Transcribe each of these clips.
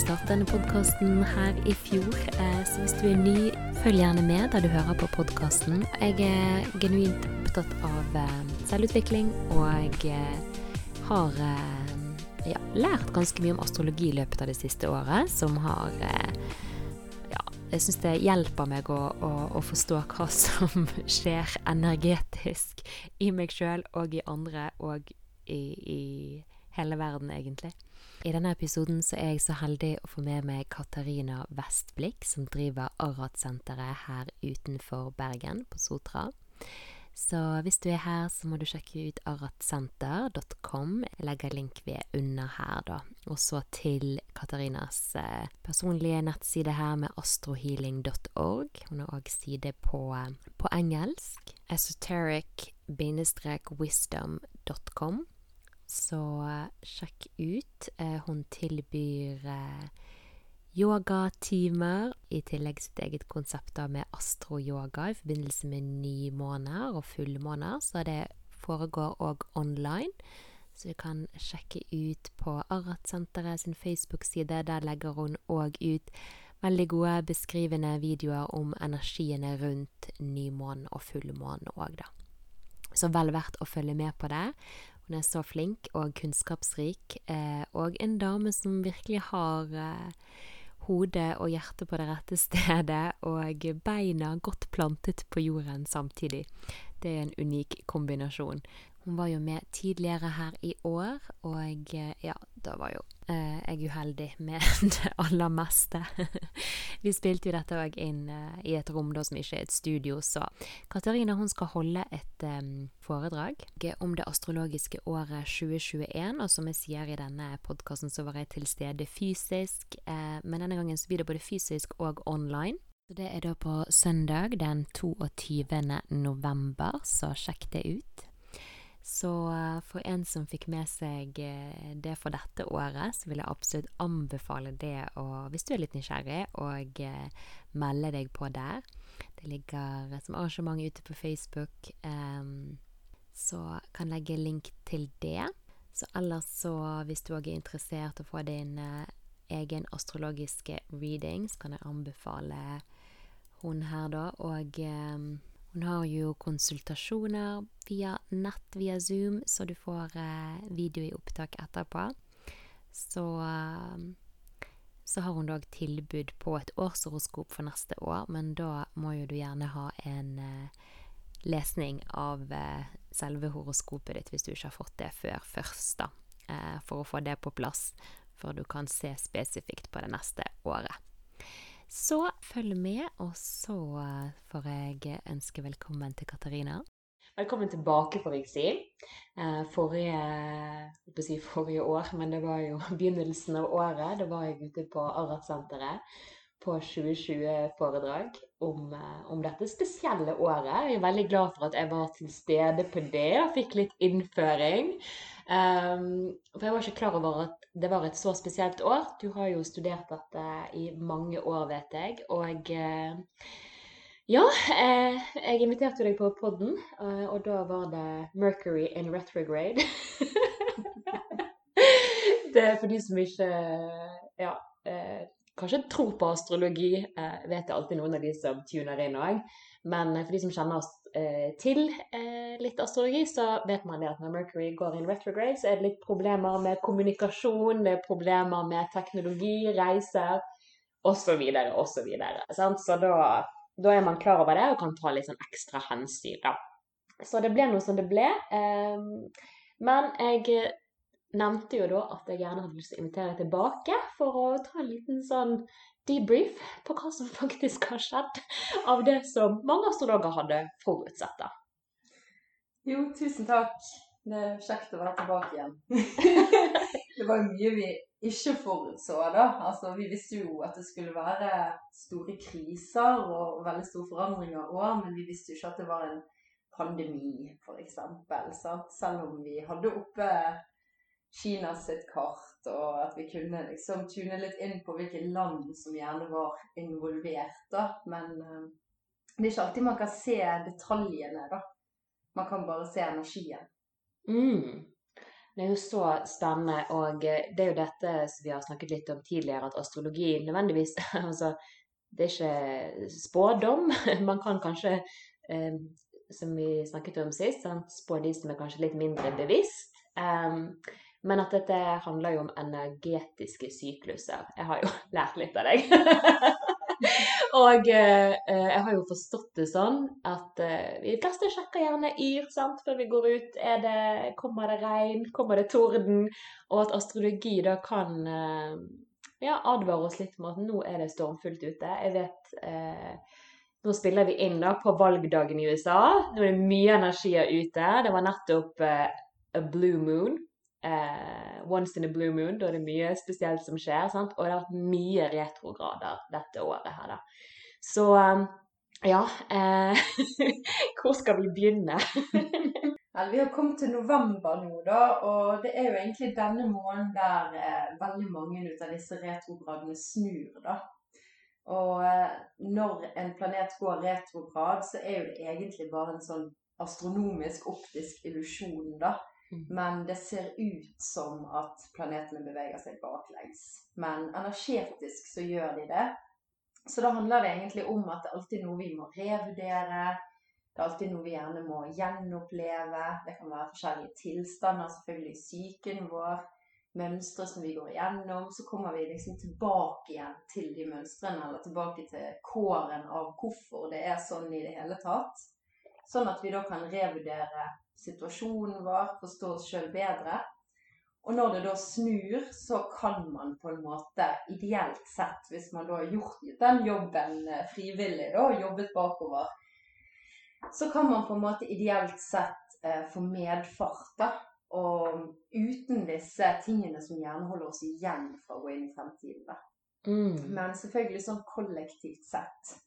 startet denne podkasten her i fjor. Eh, så hvis du er ny, følg gjerne med da du hører på podkasten. Jeg er genuint opptatt av eh, selvutvikling og har ja, lært ganske mye om astrologi i løpet av det siste året, som har ja, jeg syns det hjelper meg å, å, å, forstå hva som skjer energetisk i meg sjøl og i andre og i, i, hele verden, egentlig. I denne episoden så er jeg så heldig å få med meg Katarina Vestblikk, som driver Arat-senteret her utenfor Bergen, på Sotra. Så hvis du er her, så må du sjekke ut aratsenter.com. Jeg legger link ved under her, da. Og så til Katarinas eh, personlige nettside her med astrohealing.org. Hun har òg side på, på engelsk. esoteric-wisdom.com. Så eh, sjekk ut. Eh, hun tilbyr eh, yogatimer, i tillegg sitt eget konsept da med astroyoga i forbindelse med nymåner og fullmåner. Så det foregår òg online. Så du kan sjekke ut på Arat-senteret sin Facebook-side. Der legger hun òg ut veldig gode beskrivende videoer om energiene rundt nymånen og fullmånen òg, da. Så vel verdt å følge med på det. Hun er så flink og kunnskapsrik, eh, og en dame som virkelig har eh, hodet og hjertet på det rette stedet, og beina godt plantet på jorden samtidig. Det er en unik kombinasjon. Hun var jo med tidligere her i år, og eh, ja, da var jo eh, jeg uheldig med det aller meste. Vi spilte jo dette òg inn eh, i et rom da som ikke er et studio, så Katarina hun skal holde et eh, foredrag om det astrologiske året 2021, og som jeg sier i denne podkasten, så var jeg til stede fysisk, eh, men denne gangen så blir det både fysisk og online. Så Det er da på søndag den 22. november, så sjekk det ut. Så eh, for en som fikk med seg eh, det for dette året, så vil jeg absolutt anbefale det å, hvis du er litt nysgjerrig, og eh, melde deg på der. Det ligger som arrangement ute på Facebook, så kan jeg legge link til det. Så ellers så, hvis du òg er interessert i å få din egen astrologiske reading, så kan jeg anbefale hun her, da. Og um, hun har jo konsultasjoner via nett, via Zoom, så du får eh, video i opptak etterpå. Så, eh, så har hun dog tilbud på et årshoroskop for neste år, men da må jo du gjerne ha en eh, lesning av eh, selve horoskopet ditt hvis du ikke har fått det før først, da. Eh, for å få det på plass, før du kan se spesifikt på det neste året. Så følg med, og så får jeg ønske velkommen til Katarina. Velkommen tilbake, får jeg si. Eh, forrige, si forrige år, men det var jo begynnelsen av året. Da var jeg ute på Arat-senteret på 2020-foredrag om, eh, om, dette spesielle året. Jeg er veldig glad for at jeg var til stede på det og fikk litt innføring. Um, for jeg var ikke klar over at det var et så spesielt år. Du har jo studert dette i mange år, vet jeg. Og uh, ja, uh, jeg inviterte deg på podden, uh, og da var det Mercury in retrograde. det er for de som ikke ja, kanskje tror på astrologi, vet jeg alltid noen av de som tuner inn òg. Men for de som kjenner oss Eh, til eh, litt astrologi, så vet man det at når Mercury går inn retrograde, så er det litt problemer med kommunikasjon, det er problemer med teknologi, reiser osv. osv. Så, så da, da er man klar over det og kan ta litt sånn ekstra hensyn, da. Så det ble noe som det ble. Eh, men jeg nevnte jo da at jeg gjerne hadde lyst til å invitere tilbake for å ta en liten sånn debrief på hva som faktisk har skjedd av det som mange astrologer hadde forutsett. da. Jo, tusen takk. Det er kjekt å være tilbake igjen. det var jo mye vi ikke forutså, da. Altså, vi visste jo at det skulle være store kriser og veldig store forandringer òg, men vi visste jo ikke at det var en pandemi, f.eks. Selv om vi hadde oppe Kina sitt kart, og at vi kunne liksom tune litt inn på hvilke land som gjerne var involvert. da. Men uh, det er ikke alltid man kan se detaljene, da. Man kan bare se energien. Mm. Det er jo så spennende, og eh, det er jo dette som vi har snakket litt om tidligere, at astrologi nødvendigvis altså, Det er ikke spådom. Man kan kanskje, eh, som vi snakket om sist, sant, spå de som er kanskje litt mindre bevisst. Um, men at dette handler jo om energetiske sykluser. Jeg har jo lært litt av deg. Og eh, eh, jeg har jo forstått det sånn at eh, vi fleste sjekker gjerne yr sant, før vi går ut. Det, kommer det regn? Kommer det torden? Og at astrologi da kan eh, ja, advare oss litt om at nå er det stormfullt ute. Jeg vet eh, Nå spiller vi inn da på valgdagen i USA. Nå er det mye energier ute. Det var nettopp eh, a blue moon. Once in a blue moon. Da er det mye spesielt som skjer. Sant? Og det har vært mye retrograder dette året her, da. Så um, ja eh, Hvor skal vi begynne? Vel, vi har kommet til november nå, da, og det er jo egentlig denne måneden der eh, veldig mange av disse retrogradene snur. da. Og eh, når en planet går retrograd, så er jo det egentlig bare en sånn astronomisk, optisk illusjon, da. Mm. Men det ser ut som at planetene beveger seg baklengs. Men energetisk så gjør de det. Så da handler det egentlig om at det er alltid noe vi må revurdere. Det er alltid noe vi gjerne må gjenoppleve. Det kan være forskjellige tilstander, selvfølgelig psyken vår. Mønstre som vi går igjennom. Så kommer vi liksom tilbake igjen til de mønstrene, eller tilbake til kåren av hvorfor det er sånn i det hele tatt. Sånn at vi da kan revurdere situasjonen var, forstå oss sjøl bedre. Og når det da snur, så kan man på en måte ideelt sett, hvis man da har gjort den jobben eh, frivillig da, og jobbet bakover, så kan man på en måte ideelt sett eh, få medfart. da, Og uten disse tingene som gjerne holder oss igjen fra å gå inn i fremtiden. da. Mm. Men selvfølgelig sånn kollektivt sett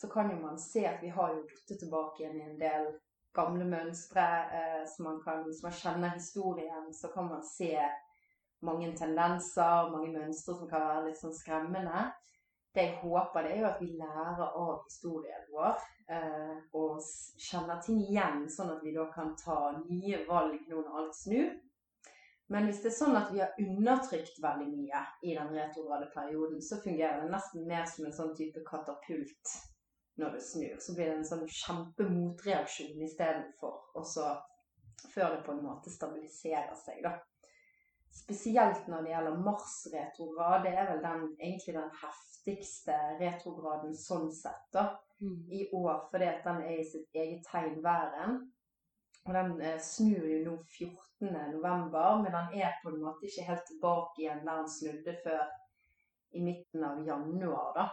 så kan jo man se at vi har jo gått tilbake igjen i en del gamle mønstre eh, som man kan, Hvis man kjenner historien, så kan man se mange tendenser, mange mønstre som kan være litt sånn skremmende. Det jeg håper, det er jo at vi lærer av historien vår eh, og kjenner ting igjen, sånn at vi da kan ta nye valg nå når alt snur. Men hvis det er sånn at vi har undertrykt veldig mye i den retrograde perioden, så fungerer det nesten mer som en sånn type katapult når det snur. Så blir det en sånn kjempemotreaksjon istedenfor. Og så før det på en måte stabiliserer seg, da. Spesielt når det gjelder Mars-retrograd. Det er vel den, egentlig den heftigste retrograden sånn sett da, mm. i år, fordi at den er i sitt eget tegn væren. Og den eh, snur jo nå 14.11, men den er på en måte ikke helt tilbake igjen der den snudde før i midten av januar. da.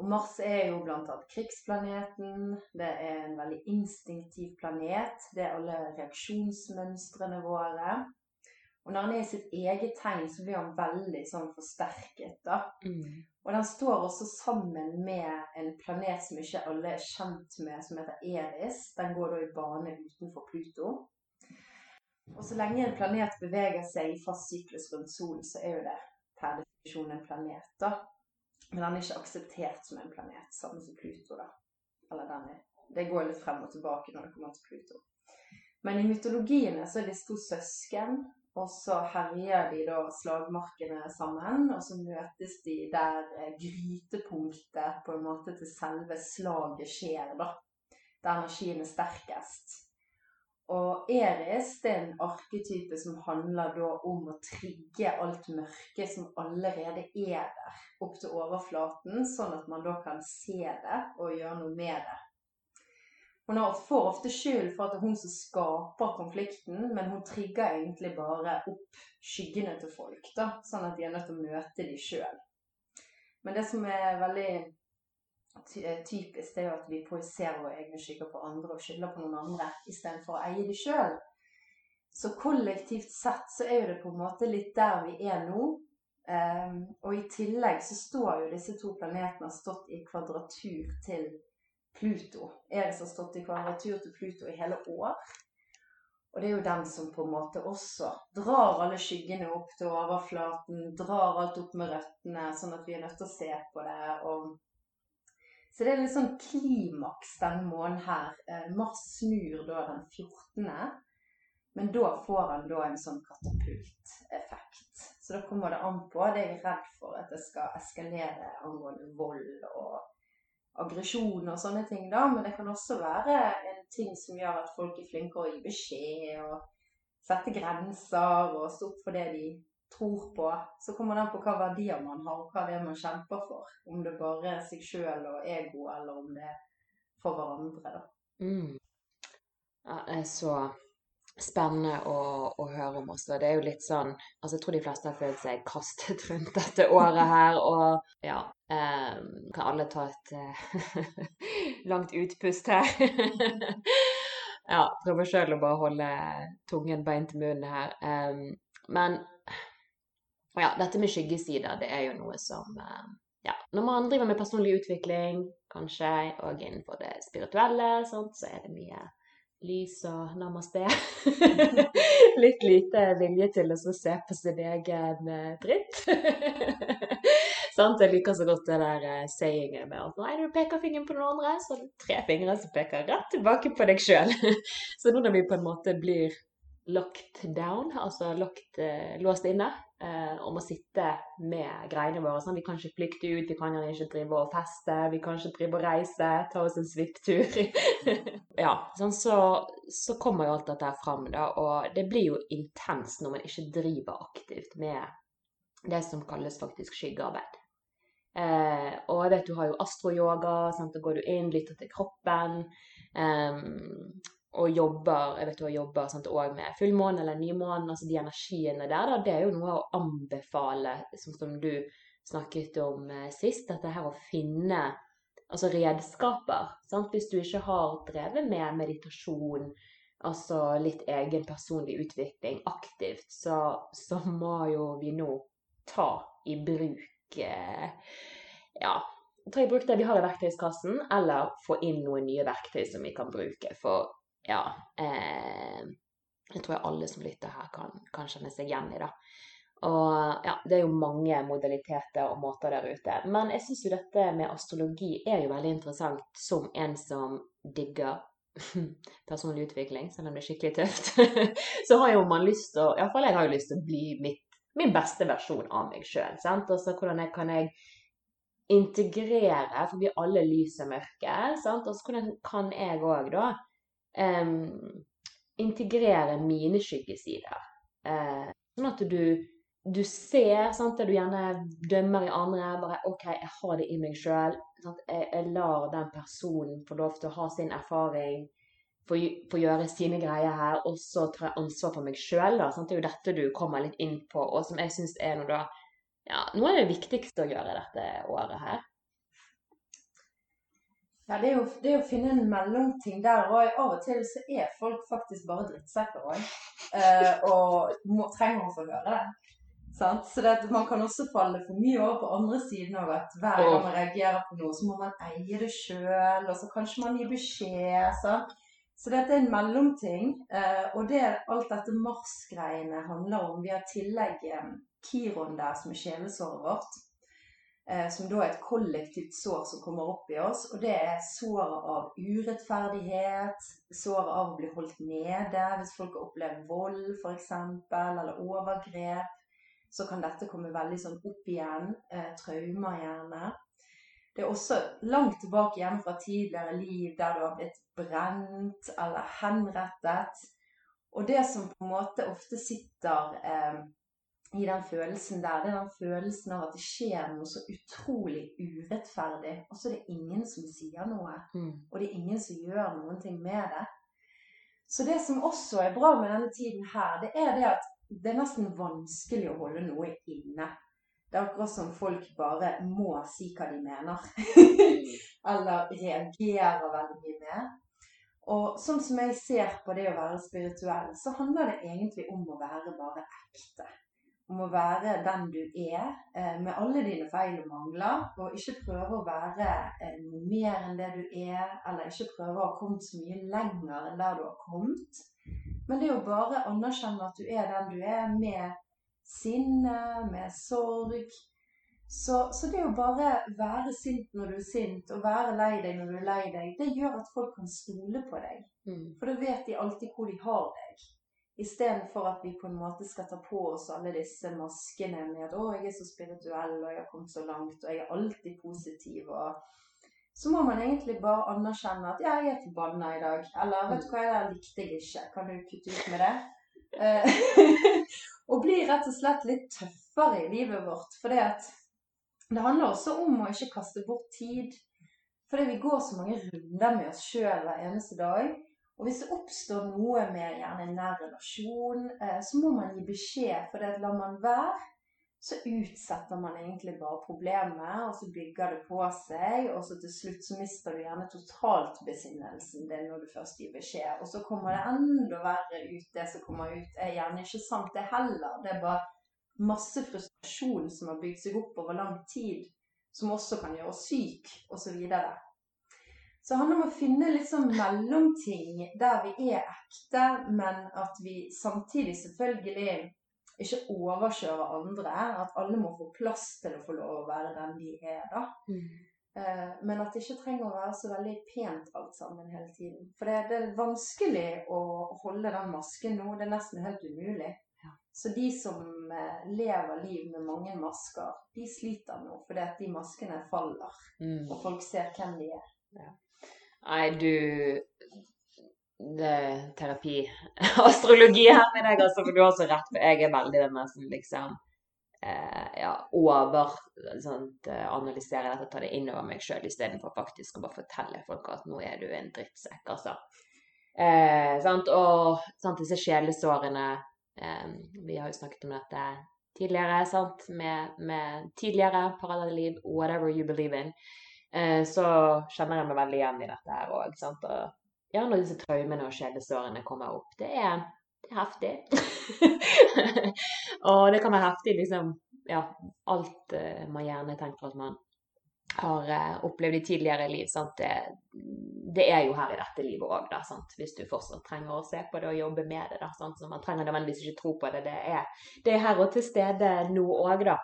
Og Mars er jo bl.a. krigsplaneten. Det er en veldig instinktiv planet. Det er alle reaksjonsmønstrene våre. Og når han er i sitt eget tegn, så blir han veldig sånn forsterket. da. Mm. Og den står også sammen med en planet som ikke alle er kjent med, som heter Eris. Den går da i bane utenfor Pluto. Og så lenge en planet beveger seg i fast syklus rundt solen, så er jo det per definisjon en planet. da. Men den er ikke akseptert som en planet, samme som Pluto. da. Eller den er, Det går litt frem og tilbake når det kommer til Pluto. Men i mytologiene så er disse to søsken, og så herjer de da slagmarkene sammen. Og så møtes de der eh, grytepunktet på en måte til selve slaget skjer, da. Der energien er sterkest. Og Eris det er en arketype som handler da om å trigge alt mørke som allerede er der, opp til overflaten, sånn at man da kan se det og gjøre noe med det. Hun får ofte skyld for at det er hun som skaper konflikten, men hun trigger egentlig bare opp skyggene til folk, da, sånn at de er nødt til å møte de sjøl. Men det som er veldig typisk det er jo at vi projiserer våre egne skygger på andre og skylder på noen andre istedenfor å eie de sjøl. Så kollektivt sett så er jo det på en måte litt der vi er nå. Um, og i tillegg så står jo disse to planetene har stått i kvadratur til Pluto. Eris har stått i kvadratur til Pluto i hele år. Og det er jo den som på en måte også drar alle skyggene opp til overflaten, drar alt opp med røttene, sånn at vi er nødt til å se på det. og så det er litt sånn klimaks denne måneden her. Eh, Mars snur da den 14. Men da får han da en sånn katapulteffekt. Så da kommer det an på. Det er jeg redd for at det skal eskalere angående vold og aggresjon og sånne ting, da. Men det kan også være en ting som gjør at folk er flinkere å gi beskjed og sette grenser og stå opp for det de tror på. Så kommer det an på hva verdier man har, og hva det er man kjemper for. Om det bare er seg sjøl og ego, eller om det er for hverandre, da. Mm. Ja, det er så spennende å, å, høre om også. Det er jo litt sånn Altså, jeg tror de fleste har følt seg kastet rundt dette året her, og ja eh, Kan alle ta et eh, langt utpust her? ja, prøver sjøl å bare holde tungen beint i munnen her. Um, men ja, dette med skyggesider, det er jo noe som uh, ja, Når man driver med personlig utvikling, kanskje, og innenfor det spirituelle, sånt, så er det mye lys og namaste. Litt lite vilje til å se på sin egen uh, dritt. Sant? Jeg liker så godt det der uh, sayinget med at nei, du peker fingeren på noen andre, så er det tre fingre som peker rett tilbake på deg sjøl. så nå når vi på en måte blir locked down, altså locked, låst inne, uh, om å sitte med greiene våre. Sånn. Vi kan ikke flykte ut, vi kan ikke drive og feste, vi kan ikke drive og reise, ta oss en svipptur. ja, sånn, så, så, kommer jo alt dette fram, da, og det blir jo intenst når man ikke driver aktivt med det som kalles faktisk skyggearbeid. Eh, og jeg vet du har jo astroyoga, da går du inn, lytter til kroppen. Um, og jobber jeg vet du og jobber sant, også med fullmåne eller nymåne, altså de energiene der, da, det er jo noe å anbefale, som, som du snakket om eh, sist. Dette her å finne altså redskaper. Sant? Hvis du ikke har drevet med meditasjon, altså litt egen personlig utvikling aktivt, så, så må jo vi nå ta i bruk eh, ja, ta i bruk det vi har i verktøyskassen, eller få inn noen nye verktøy som vi kan bruke. For ja eh, Jeg tror alle som lytter her, kan, kan kjenne seg igjen i det. Og ja, det er jo mange modaliteter og måter der ute. Men jeg syns jo dette med astrologi er jo veldig interessant som en som digger personlig utvikling, selv om det er skikkelig tøft. så har jo man lyst til å Iallfall jeg har jo lyst til å bli mitt, min beste versjon av meg sjøl. Altså hvordan jeg, kan jeg integrere, for vi alle lys og mørke. Sant? Og så hvordan kan jeg òg da integrere mine skyggesider. Uh, sånn at du, du ser sant, det du gjerne dømmer i andre. bare OK, jeg har det i meg sjøl. Jeg, jeg, lar den personen få lov til å ha sin erfaring, få gjøre sine greier her, og så tar jeg ansvar for meg sjøl. Det er jo dette du kommer litt inn på, og som jeg syns er noe, da, ja, noe av det viktigste å gjøre dette året her. Ja, det er, jo, det er å finne en mellomting der òg. Av og til så er folk faktisk bare drittsekker òg. Eh, og må, trenger å få høre det. Sant? Så det, man kan også falle for mye over på andre siden av at hver gang man reagerer på noe, så må man eie det sjøl, og så kanskje man gir beskjed. Sant? Så dette er en mellomting. Eh, og det alt dette Mars-greiene handler om Vi har tillegg eh, Kiron der, som er sjelesåret vårt. Eh, som da er et kollektivt sår som kommer opp i oss. Og det er såret av urettferdighet, såret av å bli holdt nede. Hvis folk har opplevd vold f.eks., eller overgrep, så kan dette komme veldig sånn opp igjen. Eh, traumer gjerne. Det er også langt tilbake igjen fra tidligere liv der du har blitt brent eller henrettet. Og det som på en måte ofte sitter eh, i den følelsen der. Det er den følelsen av at det skjer noe så utrolig urettferdig, og så er det ingen som sier noe. Mm. Og det er ingen som gjør noen ting med det. Så det som også er bra med denne tiden her, det er det at det er nesten vanskelig å holde noe inne. Det er akkurat som folk bare må si hva de mener. Eller reagerer veldig mye med. Og sånn som jeg ser på det å være spirituell, så handler det egentlig om å være bare ekte om å være den du er, eh, med alle dine feil og mangler, og ikke prøve å være eh, noe mer enn det du er, eller ikke prøve å ha kommet så mye lenger enn der du har kommet. Men det er jo bare anerkjenne at du er den du er, med sinne, med sorg. Så, så, det å bare være sint når du er sint, og være lei deg når du er lei deg, det gjør at folk kan stole på deg. Mm. For da vet de alltid hvor de har deg. Istedenfor at vi på en måte skal ta på oss alle disse maskene med at 'Å, jeg er så spirituell, og jeg har kommet så langt, og jeg er alltid positiv', og så må man egentlig bare anerkjenne at 'ja, jeg er forbanna i dag', eller 'vet du hva, der likte jeg ikke, kan du kutte ut med det'? Eh, og bli rett og slett litt tøffere i livet vårt. For det handler også om å ikke kaste bort tid. Fordi vi går så mange runder med oss sjøl hver eneste dag. Og hvis det oppstår noe med gjerne en nær relasjon, eh, så må man gi beskjed. For det lar man være, så utsetter man egentlig bare problemet, og så bygger det på seg. Og så til slutt så mister du gjerne totalt besinnelsen din når du først gir beskjed. Og så kommer det enda verre ut. Det som kommer ut, er gjerne ikke sant, det heller. Det er bare masse frustrasjon som har bygd seg opp over lang tid, som også kan gjøre oss syk, osv. Så det handler om å finne litt sånn mellomting der vi er ekte, men at vi samtidig selvfølgelig ikke overkjører andre. At alle må få plass til å få lov å være den de er, da. Mm. Eh, men at det ikke trenger å være så veldig pent alt sammen hele tiden. For det, det er vanskelig å holde den masken nå. Det er nesten helt umulig. Ja. Så de som eh, lever liv med mange masker, de sliter nå fordi at de maskene faller. Mm. Og folk ser hvem de er. Ja. Nei, du Det er terapi. Astrologi her med deg, altså, for du har så rett. For jeg er veldig den som liksom eh, ja, over sånt, eh, analysere dette, ta det inn over meg sjøl, istedenfor faktisk å bare fortelle folk at nå er du en drittsekk, altså. Eh, sant? Og sant, disse sjelesårene eh, Vi har jo snakket om dette tidligere, sant? Med, med tidligere parallelle liv, whatever you believe in. Eh, så kjenner jeg meg veldig igjen i dette her òg. Ja, når disse traumene og kjedesårene kommer opp, det er, det er heftig. og det kan være heftig liksom ja, alt uh, man gjerne tenker at man har uh, opplevd i tidligere liv. Det, det, er jo her i dette livet òg, hvis du fortsatt trenger å se på det og jobbe med det. Da, sant? Så man trenger nødvendigvis ikke tro på det. Det er, det er her og til stede nå òg, da.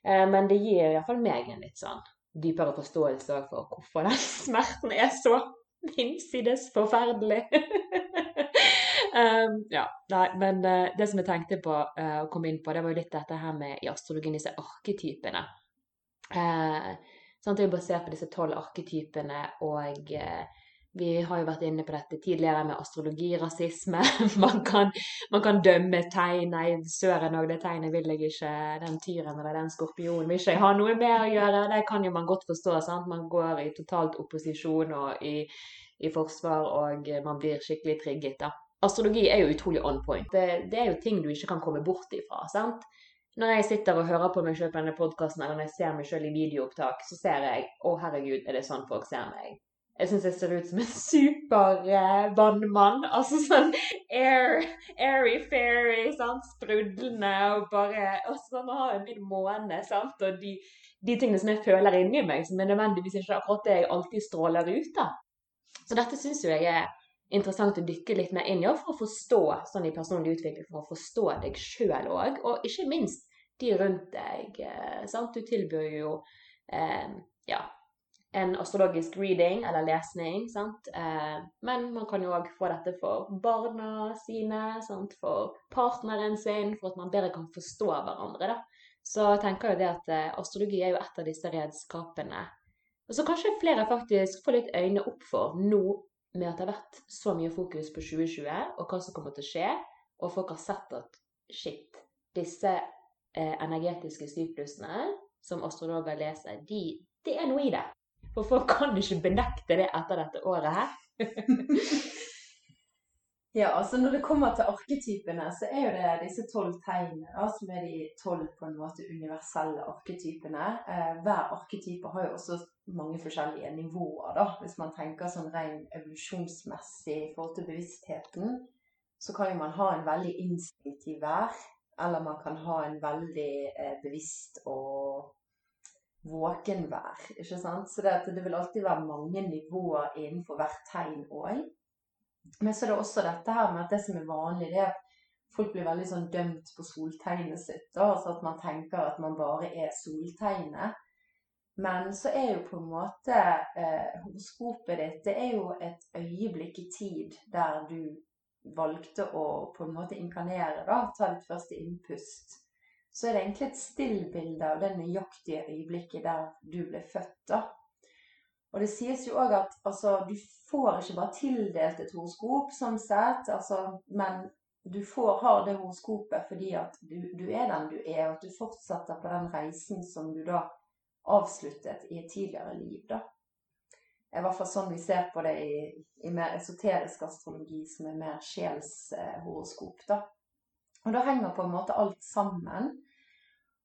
Uh, men det gir iallfall meg en litt sånn dypere forståelse for hvorfor den smerten er så hinsides forferdelig. um, ja, nei, men uh, det som jeg tenkte på uh, å komme inn på, det var jo litt dette her med i astrologien, disse arketypene. Uh, sant, det er jo basert på disse tolv arketypene, og vi har jo vært inne på dette tidligere med astrologirasisme. Man kan, man kan dømme tegn. Nei, søren òg, det tegnet vil jeg ikke. Den tyren eller den skorpionen vil ikke jeg ha noe mer å gjøre. Det kan jo man godt forstå. sant? Man går i totalt opposisjon og i, i forsvar, og man blir skikkelig trigget. da. Astrologi er jo utrolig on point. Det, det er jo ting du ikke kan komme bort ifra. sant? Når jeg sitter og hører på meg selv på denne podkasten, eller når jeg ser meg selv i videoopptak, så ser jeg å herregud, er det sånn folk ser meg? Jeg syns jeg ser ut som en supervannmann. Altså sånn air, airy fairy, sant? sprudlende og bare Og så må ha en måne, sant? Og de, de, tingene som jeg føler inni meg, som er nødvendigvis ikke akkurat det jeg alltid stråler ut av. Så dette syns jeg er interessant å dykke litt mer inn i, for å forstå sånn i personlig utvikling, for å forstå deg sjøl òg, og ikke minst de rundt deg. Eh, sant? Du tilbyr jo eh, ja, en astrologisk reading eller lesning. sant? Eh, men man kan jo òg få dette for barna sine, sant? for partneren sin, for at man bedre kan forstå hverandre. da. Så jeg tenker jo det at eh, astrologi er jo et av disse redskapene. Og så kanskje flere faktisk får litt øyne opp for nå med at det har vært så mye fokus på 2020 og hva som kommer til å skje, og folk har sett at shit, disse eh, energetiske syklusene som astrologer leser, de, det er noe i det. For folk kan ikke benekte det etter dette året her. ja, altså når det kommer til arketypene, så er jo det disse tolv tegnene da, som er de tolv på en måte universelle arketypene. Eh, hver arketype har jo også mange forskjellige nivåer, da. Hvis man tenker sånn ren evolusjonsmessig i forhold til bevisstheten, så kan jo man ha en veldig instinktiv vær. Eller man kan ha en veldig eh, bevisst og våkenvær. ikke sant? Så det, det, vil alltid være mange nivåer innenfor hvert tegn òg. Men så er det også dette her med at det som er vanlig, det er at folk blir veldig sånn dømt på soltegnet sitt. Da, altså at man tenker at man bare er soltegnet. Men så er jo på en måte eh, horoskopet ditt det er jo et øyeblikk i tid der du valgte å på en måte inkarnere, da, ta ditt første innpust, så er det egentlig et stillbilde av det nøyaktige øyeblikket der du ble født. da. Og det sies jo òg at altså, du får ikke bare tildelt et horoskop, sånn sett, altså, men du får, har det horoskopet fordi at du, du, er den du er, og at du fortsetter på den reisen som du da avsluttet i et tidligere liv. da. Det er i hvert fall sånn vi ser på det i, i mer esoterisk astrologi, som er mer sjelshoroskop. da. Og da henger på en måte alt sammen.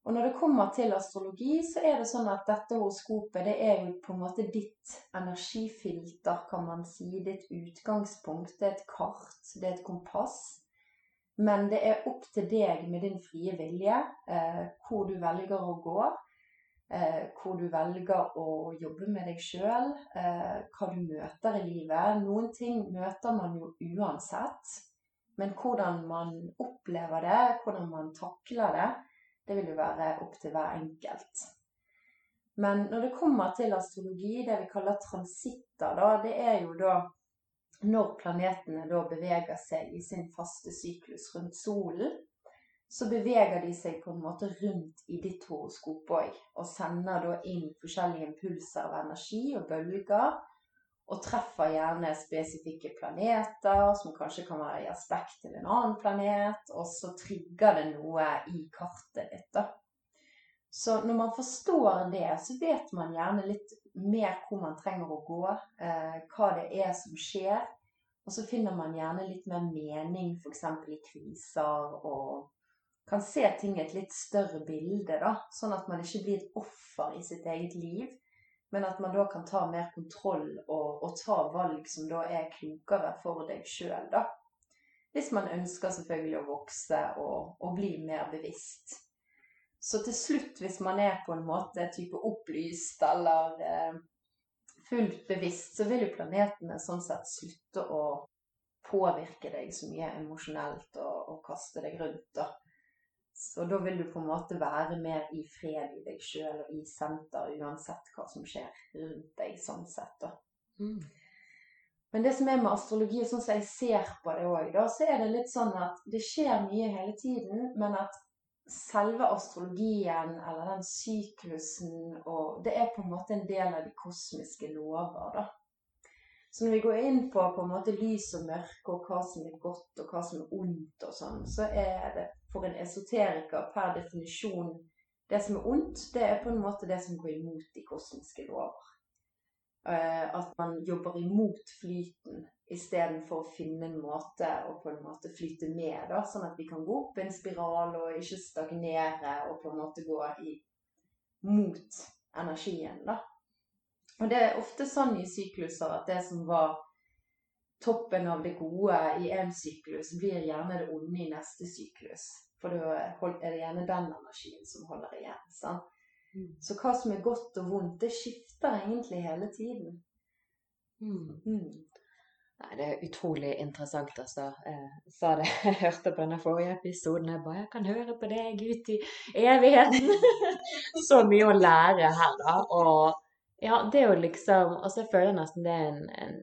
Og når det kommer til astrologi, så er det sånn at dette horoskopet det er jo på en måte ditt energifilter, kan man si. Ditt utgangspunkt. Det er et kart, det er et kompass. Men det er opp til deg med din frie vilje eh, hvor du velger å gå. Eh, hvor du velger å jobbe med deg sjøl. Eh, hva du møter i livet. Noen ting møter man jo uansett. Men hvordan man opplever det, hvordan man takler det, det vil jo være opp til hver enkelt. Men når det kommer til astrologi, det vi kaller transitter, da, det er jo da når planetene da beveger seg i sin faste syklus rundt solen, så beveger de seg på en måte rundt i ditt horoskop òg, og sender da inn forskjellige impulser av energi og bølger og treffer gjerne spesifikke planeter, som kanskje kan være i aspekt til en annen planet, og så trigger det noe i kartet ditt. da. Så når man forstår det, så vet man gjerne litt mer hvor man trenger å gå, eh, hva det er som skjer. Og så finner man gjerne litt mer mening f.eks. i kriser, og kan se ting i et litt større bilde, da. Sånn at man ikke blir et offer i sitt eget liv, men at man da kan ta mer kontroll og, og ta valg som da er klokere for deg sjøl, da. Hvis man ønsker selvfølgelig å vokse og, og, bli mer bevisst. Så til slutt, hvis man er på en måte type opplyst eller eh, fullt bevisst, så vil jo planetene sånn sett slutte å påvirke deg så mye emosjonelt og, og kaste deg rundt. da. Så da vil du på en måte være mer i fred i deg sjøl og i senter, uansett hva som skjer rundt deg, sånn sett. da. Mm. Men det som er med astrologi, sånn som jeg ser på det òg, så er det litt sånn at det skjer mye hele tiden, men at selve astrologien, eller den syklusen, og det er på en måte en del av de kosmiske lover, da. Så når vi går inn på på en måte lys og mørke, og hva som er godt og hva som er ondt, og sånn, så er det for en esoteriker per definisjon det som er ondt, det er på en måte det som går imot de kosmiske lover. Eh, at man jobber imot flyten istedenfor å finne en måte å på en måte flyte med, da, sånn at vi kan gå opp en spiral og ikke stagnere og på en måte gå i, mot energien. da. Og det er ofte sånn i sykluser at det som var toppen av det gode i en syklus, blir gjerne det onde i neste syklus. For da er det gjerne den energien som holder igjen. Sant? Mm. Så hva som er godt og vondt, det skifter egentlig hele tiden. Mm. Mm. Nei, det er utrolig interessant, altså. Jeg sa det, jeg hørte på denne forrige episoden. Jeg bare Jeg kan høre på deg ut i evigheten! Så mye å lære her, da. Og ja, det er jo liksom Altså, jeg føler nesten det er en, en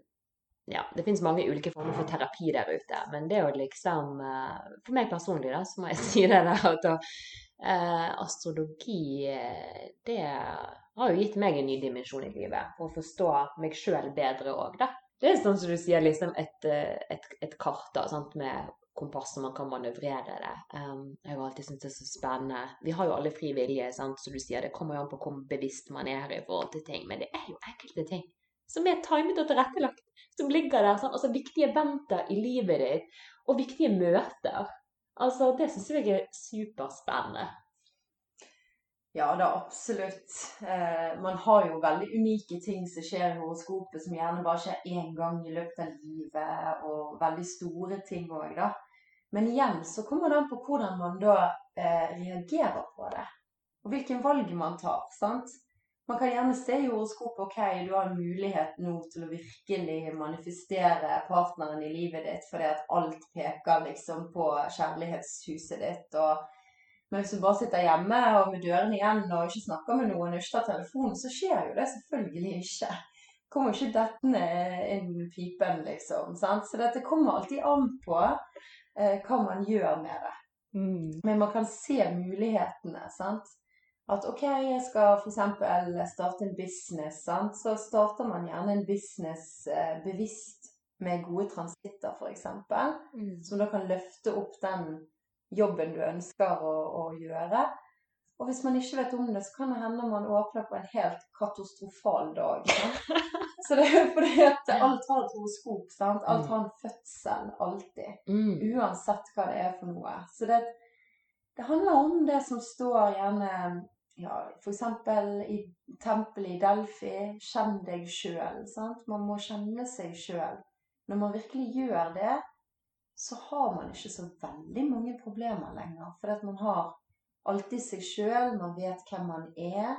ja, det finnes mange ulike former for terapi der ute, men det å liksom eh, For meg personlig, da, så må jeg si det der at eh, astrologi, eh, det har jo gitt meg en ny dimensjon i livet. For å forstå meg sjøl bedre òg, da. Det er sånn som du sier, liksom et, et, et kart da, sant, med kompass som man kan manøvrere det. Um, jeg har alltid syntes det er så spennende. Vi har jo alle fri vilje, sant, som du sier. Det kommer jo an på hvor bevisst man er i forhold til ting. Men det er jo enkelte ting som er timet og tilrettelagt som ligger der. Sånn, altså Viktige eventer i livet ditt, og viktige møter. Altså, Det syns jeg er superspennende. Ja, da absolutt. Eh, man har jo veldig unike ting som skjer i horoskopet, som gjerne bare skjer én gang i løpet av livet, og veldig store ting òg, da. Men igjen så kommer det an på hvordan man da eh, reagerer på det. Og hvilken valg man tar. sant? Man kan gjerne se i horoskopet ok, du har en mulighet nå til å virkelig manifestere partneren i livet ditt fordi at alt peker liksom på kjærlighetshuset ditt. og men hvis du bare sitter hjemme og med dørene igjen og ikke snakker med noen og ikke tar telefonen, så skjer jo det selvfølgelig ikke. kommer ikke dettende inn pipen, liksom. Sant? Så dette kommer alltid an på eh, hva man gjør med det. Mm. Men man kan se mulighetene, sant. At OK, jeg skal f.eks. starte en business, sant. Så starter man gjerne en business eh, bevisst med gode transitter, f.eks. Mm. Som da kan løfte opp den jobben du ønsker å, å gjøre. Og hvis man ikke vet om det, så kan det hende man åpner på en helt katastrofal dag. Sant? Så det er fordi at alt har et horoskop. sant? Alt har en fødsel, alltid. Mm. Uansett hva det er for noe. Så det, det handler om det som står gjerne ja, f.eks. i tempelet i Delfi 'Kjenn deg sjøl'. Man må kjenne seg sjøl. Når man virkelig gjør det, så har man ikke så veldig mange problemer lenger. For man har alltid seg sjøl, man vet hvem man er.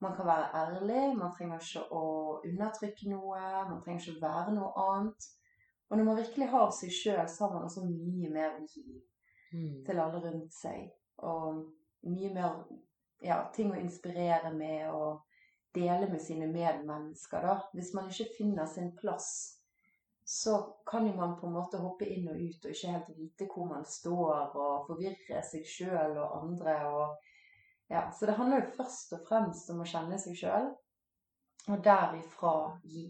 Man kan være ærlig, man trenger ikke å undertrykke noe, man trenger ikke å være noe annet. Og når man virkelig har seg sjøl, så har man også mye mer å gi Mm. til alle rundt seg. Og mye mer ja, ting å inspirere med og dele med sine medmennesker. Da. Hvis man ikke finner sin plass, så kan jo man på en måte hoppe inn og ut og ikke helt vite hvor man står, og forvirre seg sjøl og andre. Og, ja, så det handler jo først og fremst om å kjenne seg sjøl, og derifra gi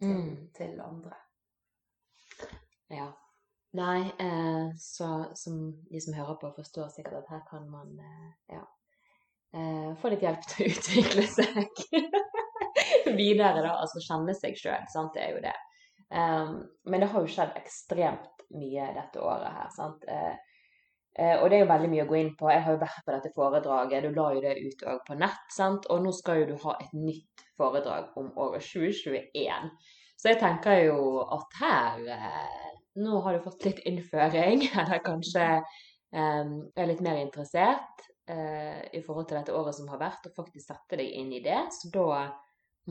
til, Mm. til andre. Ja. Nei, eh, så som de som hører på, forstår sikkert at her kan man eh, ja, eh, få litt hjelp til å utvikle seg videre, da. Altså kjenne seg sjøl, sant. Det er jo det. Um, men det har jo skjedd ekstremt mye dette året her, sant. Eh, eh, og det er jo veldig mye å gå inn på. Jeg har jo vært på dette foredraget, du la jo det ut òg på nett, sant. Og nå skal jo du ha et nytt foredrag om året 2021. Så jeg tenker jo at her eh, Nå har du fått litt innføring, eller kanskje eh, er litt mer interessert eh, i forhold til dette året som har vært, og faktisk sette deg inn i det. Så da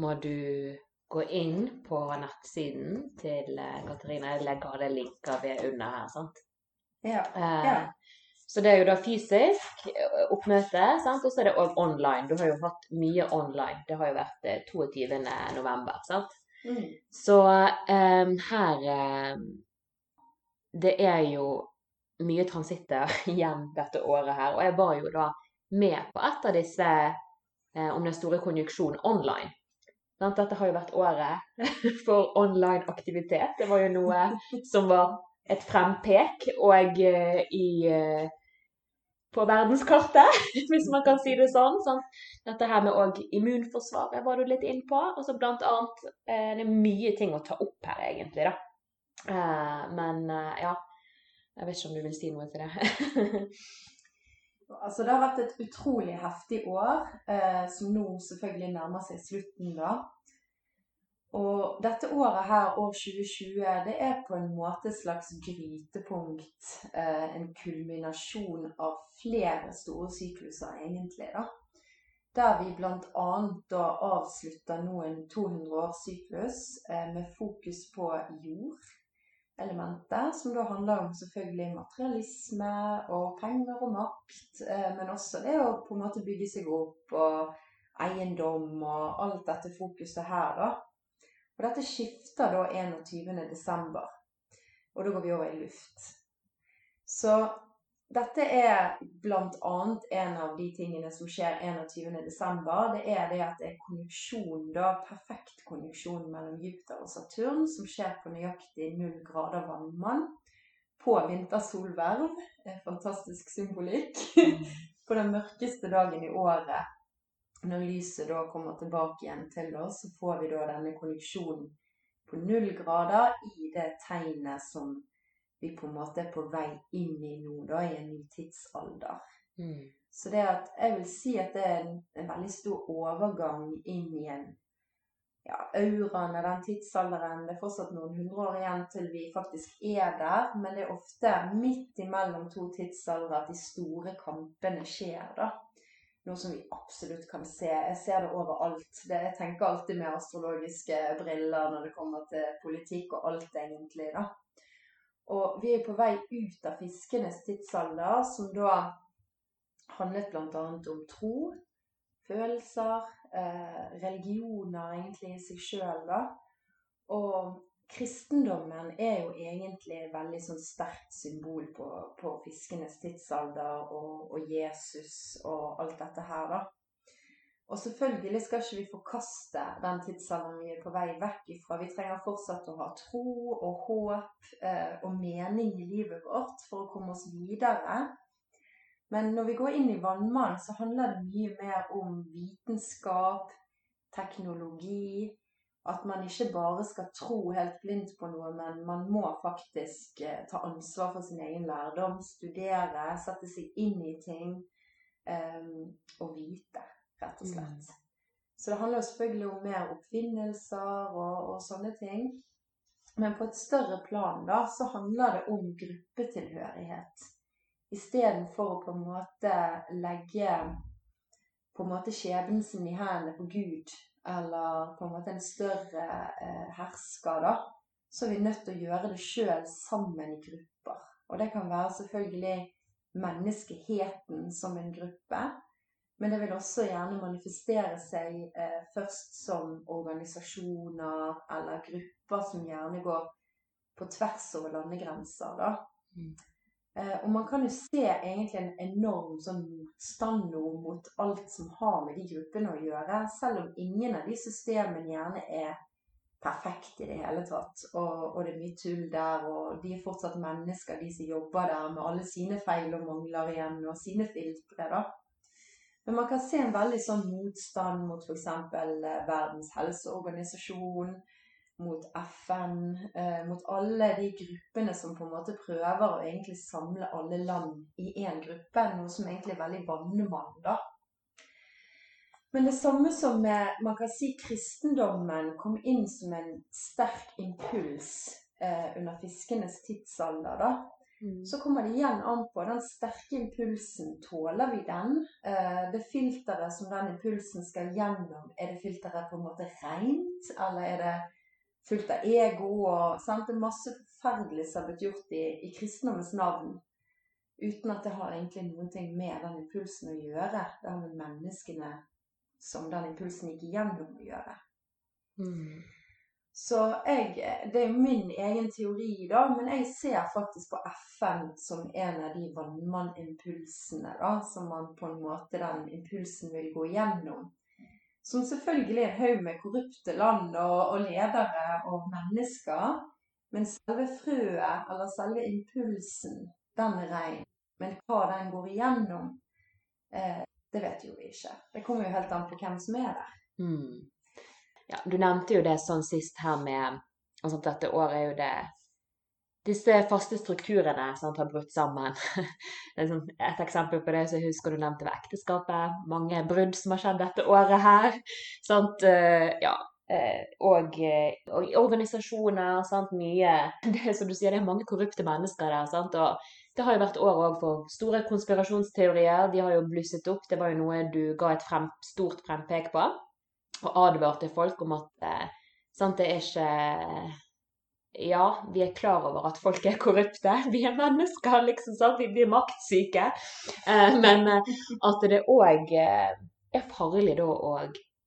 må du gå inn på nettsiden til eh, Katarina. Jeg legger alle linker ved under her. sant? Ja. Eh, Ja. Så det er jo da fysisk eh, oppmøte, sant? og så er det òg online. Du har jo hatt mye online. Det har jo vært eh, 22. november. sant? Mm. Så um, her um, Det er jo mye transitter igjen dette året her. Og jeg var jo da med på et av disse eh, om den store konjunksjonen online. Sant? Dette har jo vært året for online aktivitet. Det var jo noe som var et frempek og eh, i eh, på verdenskartet, hvis man kan si det sånn. sånn. Dette her med òg immunforsvaret var du litt inn på. Og så blant annet eh, Det er mye ting å ta opp her, egentlig, da. Eh, men eh, ja. Jeg vet ikke om du vil si noe til det. Altså, det har vært et utrolig heftig år, eh, som nå selvfølgelig nærmer seg slutten, da. Og dette året her, år 2020, det er på en måte et slags grytepunkt. Eh, en kulminasjon av flere store sykluser, egentlig, da. Der vi bl.a. da avslutter nå en 200-årssyklus eh, med fokus på jordelementet, som da handler om selvfølgelig materialisme og penger og makt, eh, men også det å på en måte bygge seg opp og eiendom og alt dette fokuset her, da. Og dette skifter da 21. desember, og da går vi over i luft. Så dette er bl.a. en av de tingene som skjer 21. desember. Det er det at det er konjunksjon, da, perfekt konjunksjon mellom Jupiter og Saturn, som skjer på nøyaktig null grader vannmann på vintersolverv. Eh, Fantastisk symbolikk. på den mørkeste dagen i året når lyset da kommer tilbake igjen til oss, så får vi da denne konjunksjonen på null grader i det tegnet som vi på en måte er på vei inn i nå, da, i en ny tidsalder. Mm. Så det at jeg vil si at det er en, en veldig stor overgang inn i en ja, auraen av den tidsalderen. Det er fortsatt noen hundre år igjen til vi faktisk er der, men det er ofte midt imellom to tidsaldre at de store kampene skjer, da. Noe som vi absolutt kan se. Jeg ser det overalt. Det, jeg tenker alltid med astrologiske briller når det kommer til politikk og alt, egentlig, da. Og vi er på vei ut av fiskenes tidsalder, som da handlet bl.a. om tro, følelser, eh, religioner egentlig i seg sjøl, da. Og kristendommen er jo egentlig et veldig sånn sterkt symbol på, på fiskenes tidsalder og, og, Jesus og alt dette her, da. Og selvfølgelig skal ikke vi forkaste den tidsalderen vi er på vei vekk ifra. Vi trenger fortsatt å ha tro og håp eh, og mening i livet vårt for å komme oss videre. Men når vi går inn i vannmannen, så handler det mye mer om vitenskap, teknologi, at man ikke bare skal tro helt blindt på noe, men man må faktisk eh, ta ansvar for sin egen lærdom, studere, sette seg inn i ting eh, og vite, rett og slett. Mm. Så det handler jo selvfølgelig om mer oppfinnelser og, og, sånne ting. Men på et større plan da, så handler det om gruppetilhørighet. Istedenfor å på en måte legge på en måte skjebnen sin i hendene på Gud, eller på en måte en større eh, hersker, da, så er vi nødt til å gjøre det sjøl sammen i grupper. Og det kan være selvfølgelig menneskeheten som en gruppe, men det vil også gjerne manifestere seg eh, først som organisasjoner eller grupper som gjerne går på tvers over landegrenser. da. Mm. Eh, og man kan jo se egentlig en enorm sånn motstand mot alt som har med de gruppene å gjøre, selv om ingen av de systemene gjerne er perfekte i det hele tatt. Og, og, det er mye tull der, og de er fortsatt mennesker, de som jobber der, med alle sine feil og mangler igjen, og sine filtre, da. Men man kan se en veldig sånn motstand mot f.eks. Eh, Verdens helseorganisasjon, mot FN, eh, mot alle de gruppene som på en måte prøver å egentlig samle alle land i én gruppe. Noe som egentlig er veldig vannemann, da. Men det samme som med, man kan si kristendommen kom inn som en sterk impuls eh, under fiskenes tidsalder, da. Mm. Så kommer det igjen an på den sterke impulsen. Tåler vi den? Eh, det filteret som den impulsen skal gjennom, er det filteret på en måte rent, eller er det fullt av ego og sant? Det er masse forferdelig som har blitt gjort i, i kristendommens navn. Uten at det har egentlig noen ting med den impulsen å gjøre. Det har med menneskene som den impulsen gikk igjennom, å gjøre. Mm. Så jeg, Det er jo min egen teori, da, men jeg ser faktisk på FN som en av de vannmannimpulsene som man på en måte den impulsen vil gå gjennom. Som selvfølgelig er en haug med korrupte land og, og, ledere og mennesker. Men selve frøet, eller selve impulsen, den er rein. Men hva den går igjennom, eh, det vet jo vi ikke. Det kommer jo helt an på hvem som er der. Mm. Ja, du nevnte jo det sånn sist her med altså Dette året er jo det disse faste strukturene sant, har brutt sammen. Sånn, et eksempel på det som jeg husker du nevnte ved ekteskapet. Mange brudd som har skjedd dette året her. Sant? Eh, ja. Eh, og, eh, og organisasjoner. Sant? Mye det, Som du sier, det er mange korrupte mennesker der. Sant? Og det har jo vært år òg for store konspirasjonsteorier. De har jo blusset opp. Det var jo noe du ga et frem, stort frempek på. Og advarte folk om at sant, det er ikke ja, vi er klar over at folk er korrupte. Vi er mennesker, liksom. Sant? Vi blir maktsyke. Eh, men eh, at det òg eh, er farlig da å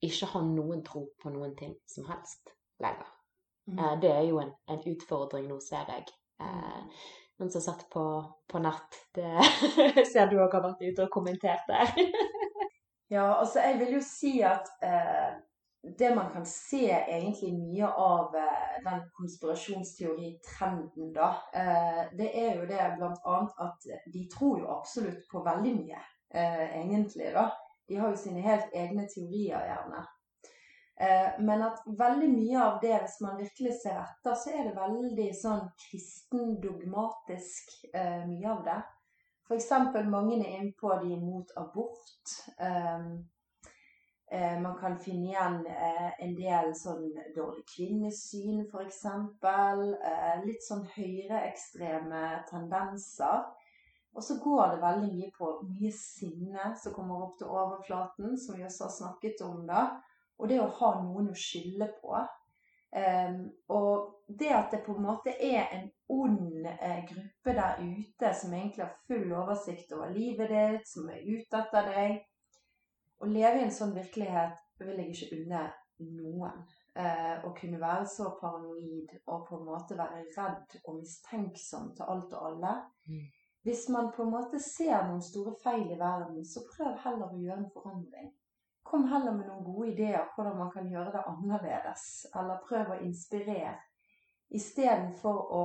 ikke ha noen tro på noen ting som helst lenger. Mm. Eh, det er jo en, en, utfordring nå, ser jeg. Eh, noen som satt på, på nett. Det ser du òg har vært ute og kommentert der. ja, altså jeg vil jo si at eh, det man kan se egentlig mye av eh, den konspirasjonsteoritrenden, da, eh, det er jo det bl.a. at de tror jo absolutt på veldig mye, eh, egentlig. da. De har jo sine helt egne teorier, gjerne. Men at veldig mye av det, hvis man virkelig ser etter, så er det veldig sånn kristendogmatisk, mye av det. F.eks. mange er inne på de imot abort. Eh, man kan finne igjen eh, en del sånn dårlig kvinnesyn, f.eks. Eh, litt sånn høyreekstreme tendenser. Og så går det veldig mye på mye sinne som kommer opp til overflaten, som vi også har snakket om da. Og det å ha noen å skylde på. Um, og det at det på en måte er en ond eh, gruppe der ute som egentlig har full oversikt over livet ditt, som er ute etter deg, å leve i en sånn virkelighet vil jeg ikke unne noen. Eh, å kunne være så paranoid og på en måte være redd og mistenksom til alt og alle. Mm. Hvis man på en måte ser noen store feil i verden, så prøv heller å gjøre en forandring. Kom heller med noen gode ideer hvordan man kan gjøre det annerledes. Eller prøv å inspirere. Istedenfor å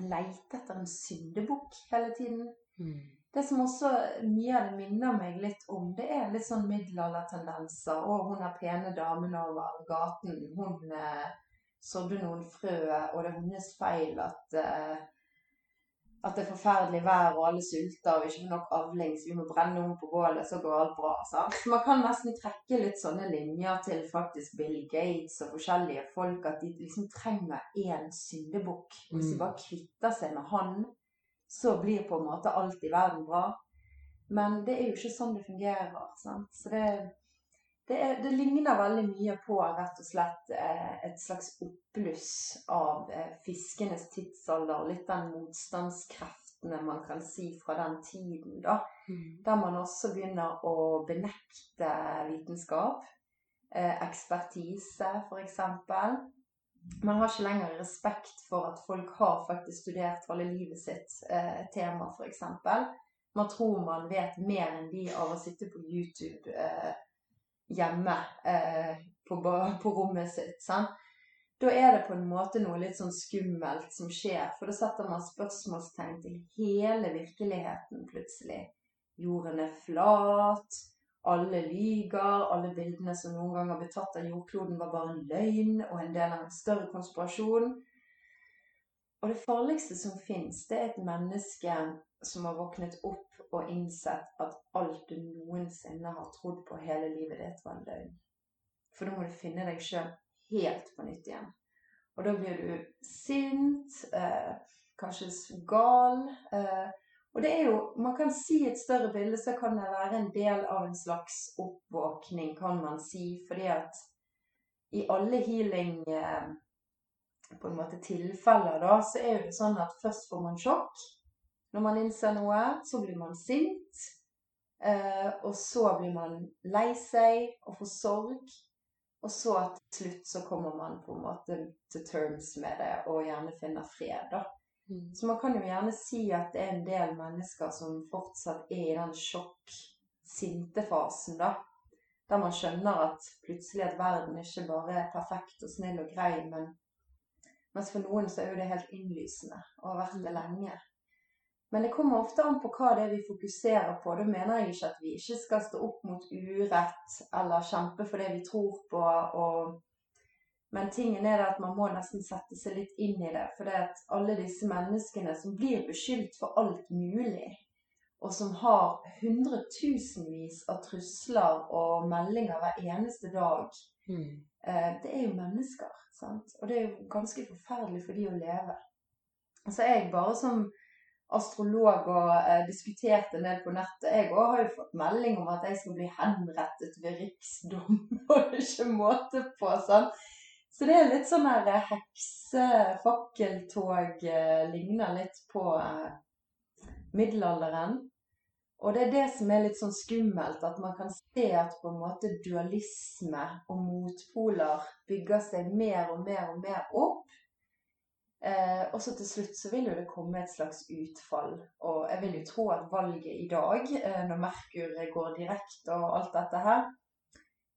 leite etter en syndebukk hele tiden. Mm. Det som også mye av det minner meg litt om, det er litt sånn middelaldertendenser. Og hun er pene damen over gaten. Hun eh, sådde noen frø, og det er hennes feil at eh, at det er forferdelig vær og alle sulter og ikke får nok avling, så vi må brenne om på bålet, så går alt bra. Sant? Så man kan nesten trekke litt sånne linjer til faktisk Bill Gates og forskjellige folk, at de liksom trenger én syndebukk. Hvis de Mm. bare kvitter seg med han, så blir på en måte alt i verden bra. Men det er jo ikke sånn det fungerer. Sant? Så det, det, er, det ligner veldig mye på rett og slett eh, et slags oppbluss av eh, fiskenes tidsalder. Litt den motstandskreftene man kan si fra den tiden, da. Mm. Der man også begynner å benekte vitenskap. Eh, ekspertise, f.eks. Man har ikke lenger respekt for at folk har faktisk studert halve livet sitt eh, tema, f.eks. Man tror man vet mer enn de av å sitte på YouTube eh, hjemme eh, på, på rommet sitt. Sant? Da er det på en måte noe litt sånn skummelt som skjer, for da setter man spørsmålstegn til hele virkeligheten plutselig. Jorden er flat, alle lyger, alle bildene som noen gang har blitt tatt av jordkloden var bare en løgn og en del av en større konspirasjon. Og det farligste som fins, det er et menneske som har våknet opp og innsett at alt du noensinne har trodd på hele livet ditt, var en løgn. For da må du finne deg sjøl helt på nytt igjen. Og da blir du sint, eh, kanskje gal. Eh, og det er jo, man kan si et større bilde, så kan det være en del av en slags oppvåkning, kan man si. Fordi at i alle healing eh, på en måte tilfeller, da, så er jo det sånn at først får man sjokk. Når man innser noe, så blir man sint. Eh, og så blir man lei seg og får sorg. Og så til slutt så kommer man på en måte til terms med det og gjerne finner fred, da. Mm. Så man kan jo gjerne si at det er en del mennesker som fortsatt er i den sjokk-sinte-fasen, da. Der man skjønner at plutselig at verden ikke bare er perfekt og snill og grei, men mens for noen så er jo det helt innlysende og har vært det lenge. Men det kommer ofte an på hva det er vi fokuserer på. Da mener jeg ikke at vi ikke skal stå opp mot urett eller kjempe for det vi tror på. og men tingen er det at man må nesten sette seg litt inn i det. For det at alle disse menneskene som blir beskyldt for alt mulig, og som har hundretusenvis av trusler og meldinger hver eneste dag, Mm. det er jo mennesker. Sant? Og det er jo ganske forferdelig for de å leve. Så jeg bare som astrolog og eh, diskuterte ned på nettet. Jeg òg har jo fått melding om at jeg skal bli henrettet ved riksdom. Og ikke måte på. sant? Så det er litt sånn her heksefakkeltog eh, ligner litt på eh, middelalderen. Og det er det som er litt sånn skummelt, at man kan se at på en måte dualisme og motpoler bygger seg mer og mer og mer opp. Eh, og så til slutt så vil jo det komme et slags utfall. Og jeg vil jo tro at valget i dag, eh, når Merkur går direkte og alt dette her,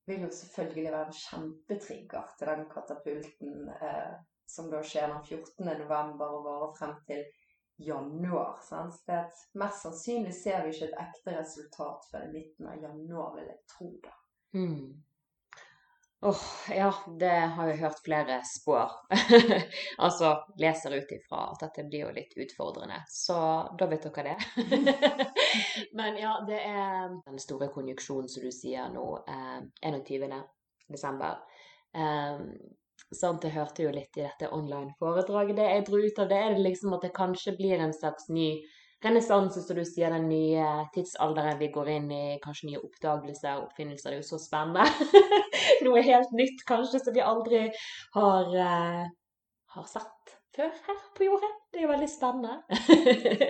vil jo selvfølgelig være en kjempetrigger til den katapulten eh, som da skjer den 14. november og varer frem til januar. Sant? Det at mest sannsynlig ser vi ikke et ekte resultat før i midten av januar, vil jeg tro. da. Mm. Åh, ja, det har jeg hørt flere spår. altså leser ut ifra at dette blir jo litt utfordrende. Så da vet dere det. Men ja, det er den store konjuksjonen som du sier nå, eh, 21. desember. Eh, sant, jeg hørte jo litt i dette online-foredraget. Det jeg dro ut av det, er det liksom at det kanskje blir en slags ny renessanse, som du sier, den nye tidsalderen vi går inn i, kanskje nye oppdagelser og oppfinnelser. Det er jo så spennende. Noe helt nytt kanskje som vi aldri har, uh, har sett før her på jordet. Det er jo veldig spennende.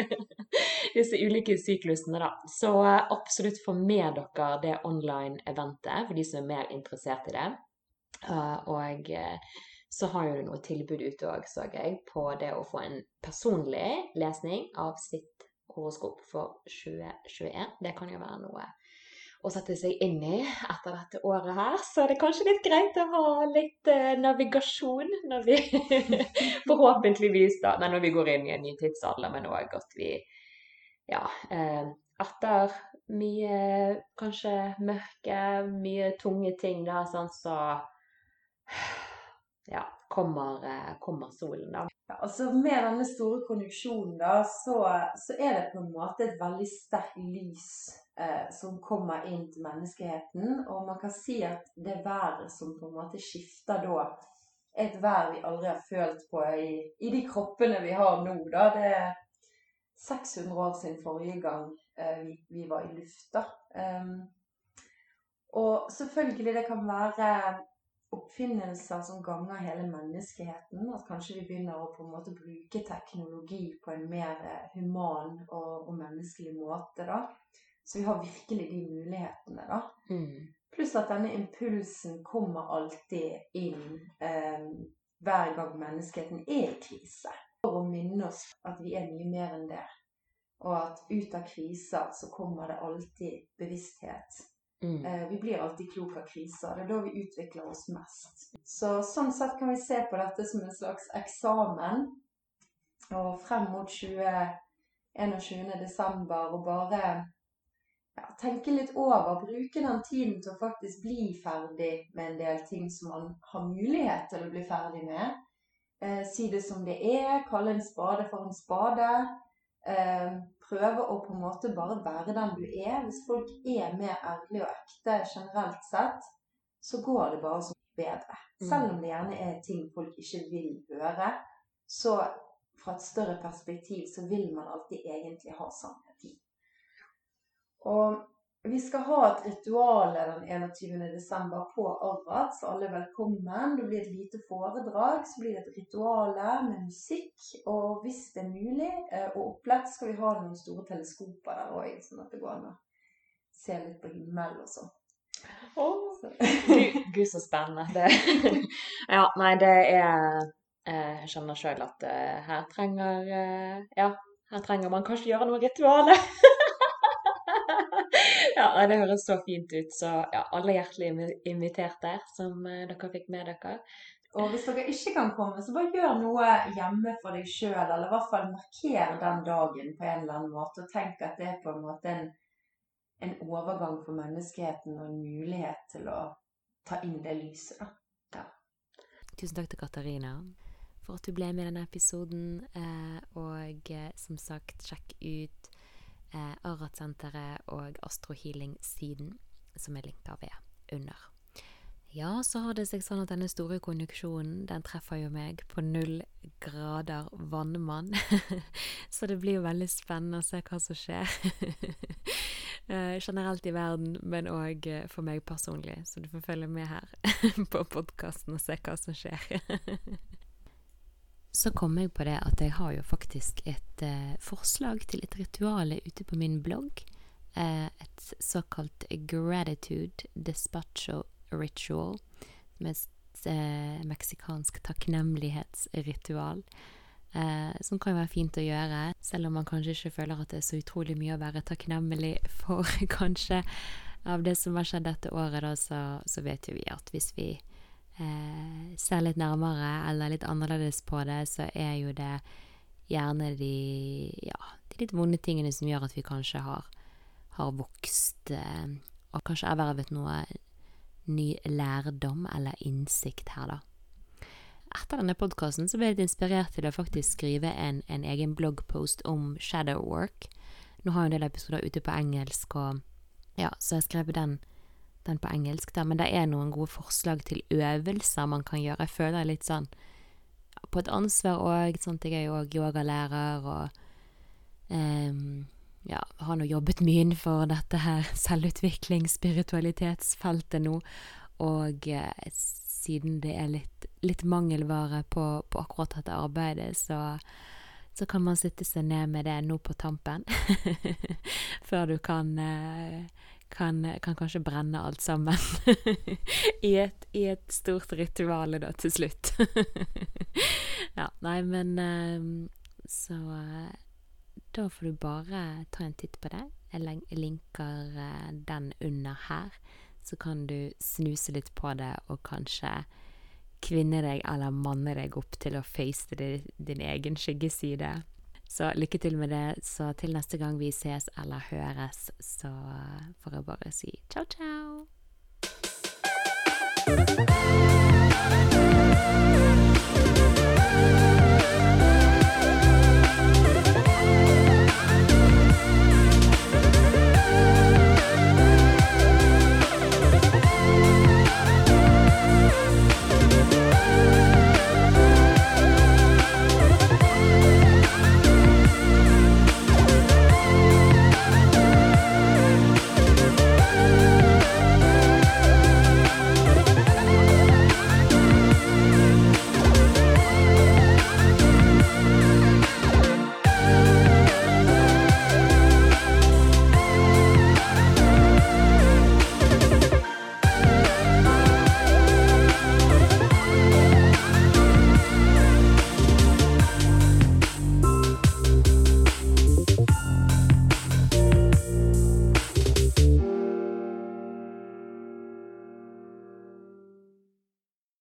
Disse ulike syklusene, da. Så eh, absolutt få med dere det online-eventet for de som er mer interessert i det. Uh, og uh, så har du noe tilbud ute òg, så jeg, på det å få en personlig lesning av sitt horoskop for 2021. Det kan jo være noe å sette seg inn i etter dette året her. Så det er kanskje litt greit å ha litt eh, navigasjon når vi forhåpentligvis da, nei, når vi går inn i en ny tidsalder, men òg at vi ja, eh, etter mye kanskje mørke, mye tunge ting da, sånn, så ja, kommer, eh, kommer solen, da. Ja, altså Med denne store konjunksjonen da, så, så, er det på en måte et veldig sterkt lys eh, som kommer inn til menneskeheten. Og man kan si at det været som på en måte skifter da, er et vær vi aldri har følt på i, i de kroppene vi har nå. da. Det er 600 år siden forrige gang eh, vi, vi, var i lufta. Um, og selvfølgelig, det kan være oppfinnelser som ganger hele menneskeheten. At kanskje vi begynner å på en måte bruke teknologi på en mer eh, human og, og menneskelig måte. da. Så vi har virkelig de mulighetene, da. Mm. Pluss at denne impulsen kommer alltid inn eh, hver gang menneskeheten er i krise. For å minne oss at vi er mye mer enn det. Og at ut av kriser så kommer det alltid bevissthet Mm. Eh, vi blir alltid klok av kriser. Det er da vi utvikler oss mest. Så sånn sett kan vi se på dette som en slags eksamen. Og frem mot 21. desember og bare ja, tenke litt over. Bruke den tiden til å faktisk bli ferdig med en del ting som man har mulighet til å bli ferdig med. Eh, si det som det er. Kalle en spade for en spade. Eh, prøve å på en måte bare være den du er. Hvis folk er mer ærlige og ekte generelt sett, så går det bare så bedre. Mm. Selv om det gjerne er ting folk ikke vil høre, så fra et større perspektiv så vil man alltid egentlig ha sannheten. Og vi skal ha et ritual den 21.12. på Arrat, så alle er velkommen. Det blir et lite foredrag, så blir det et ritual med musikk. Og hvis det er mulig, eh, og opplett, skal vi ha noen store teleskoper der òg, sånn at det går an å se litt på himmelen og sånn. Oh, Gud, Gud, så spennende. Det, ja, nei, det er eh, Jeg skjønner sjøl at uh, her trenger Ja, her trenger man kanskje gjøre noe ritualer. ja, det høres så fint ut. Så ja, alle hjertelig invitert der, som eh, dere fikk med dere. Og hvis dere ikke kan komme, så bare gjør noe hjemme for deg sjøl, eller i hvert fall marker den dagen på en eller annen måte, og tenk at det er på en måte en, en overgang for menneskeheten og en mulighet til å ta inn det lyset, da. Ja. Tusen takk til Katarina for at du ble med i denne episoden. Eh, og eh, som sagt, sjekk ut eh, Arat-senteret og Astrohealing-siden, som er linka ved under. Ja, så har det seg sånn at denne store konjunksjonen, den treffer jo meg på null grader vannmann. så det blir jo veldig spennende å se hva som skjer. eh, generelt i verden, men òg eh, for meg personlig. Så du får følge med her på podkasten og se hva som skjer. Så kom jeg på det at jeg har jo faktisk et eh, forslag til et ritual ute på min blogg. Eh, et såkalt gratitude despacho ritual. Er et eh, meksikansk takknemlighetsritual. Eh, som kan være fint å gjøre, selv om man kanskje ikke føler at det er så utrolig mye å være takknemlig for, kanskje. Av det som har skjedd dette året, da, så, så vet jo vi at hvis vi ser litt nærmere eller litt annerledes på det, så er jo det gjerne de, ja, de litt vonde tingene som gjør at vi kanskje har, har vokst eh, og kanskje ervervet noe ny lærdom eller innsikt her, da. Etter denne podkasten ble jeg litt inspirert til å faktisk skrive en, en egen bloggpost om shadow work. Nå har jeg en del episoder ute på engelsk, og ja, så jeg skrev den den på engelsk, der, men det er noen gode forslag til øvelser man kan gjøre. Jeg føler litt sånn på et ansvar òg. Jeg er jo òg yogalærer og um, ja, har nå jobbet mye innenfor dette her selvutvikling, spiritualitetsfeltet nå. og eh, siden det er litt, litt mangelvare på, på akkurat dette arbeidet, så, så kan man sitte seg ned med det nå på tampen. Før du kan, eh, kan, kan kanskje brenne alt sammen. I, et, I et stort rituale da, til slutt. ja, nei, men eh, Så eh, da får du bare ta en titt på det. Jeg linker eh, den under her. Så kan du snuse litt på det og kanskje kvinne deg eller manne deg opp til å face din egen skyggeside. Så lykke til med det. Så til neste gang vi ses eller høres, så får jeg bare si ciao, ciao.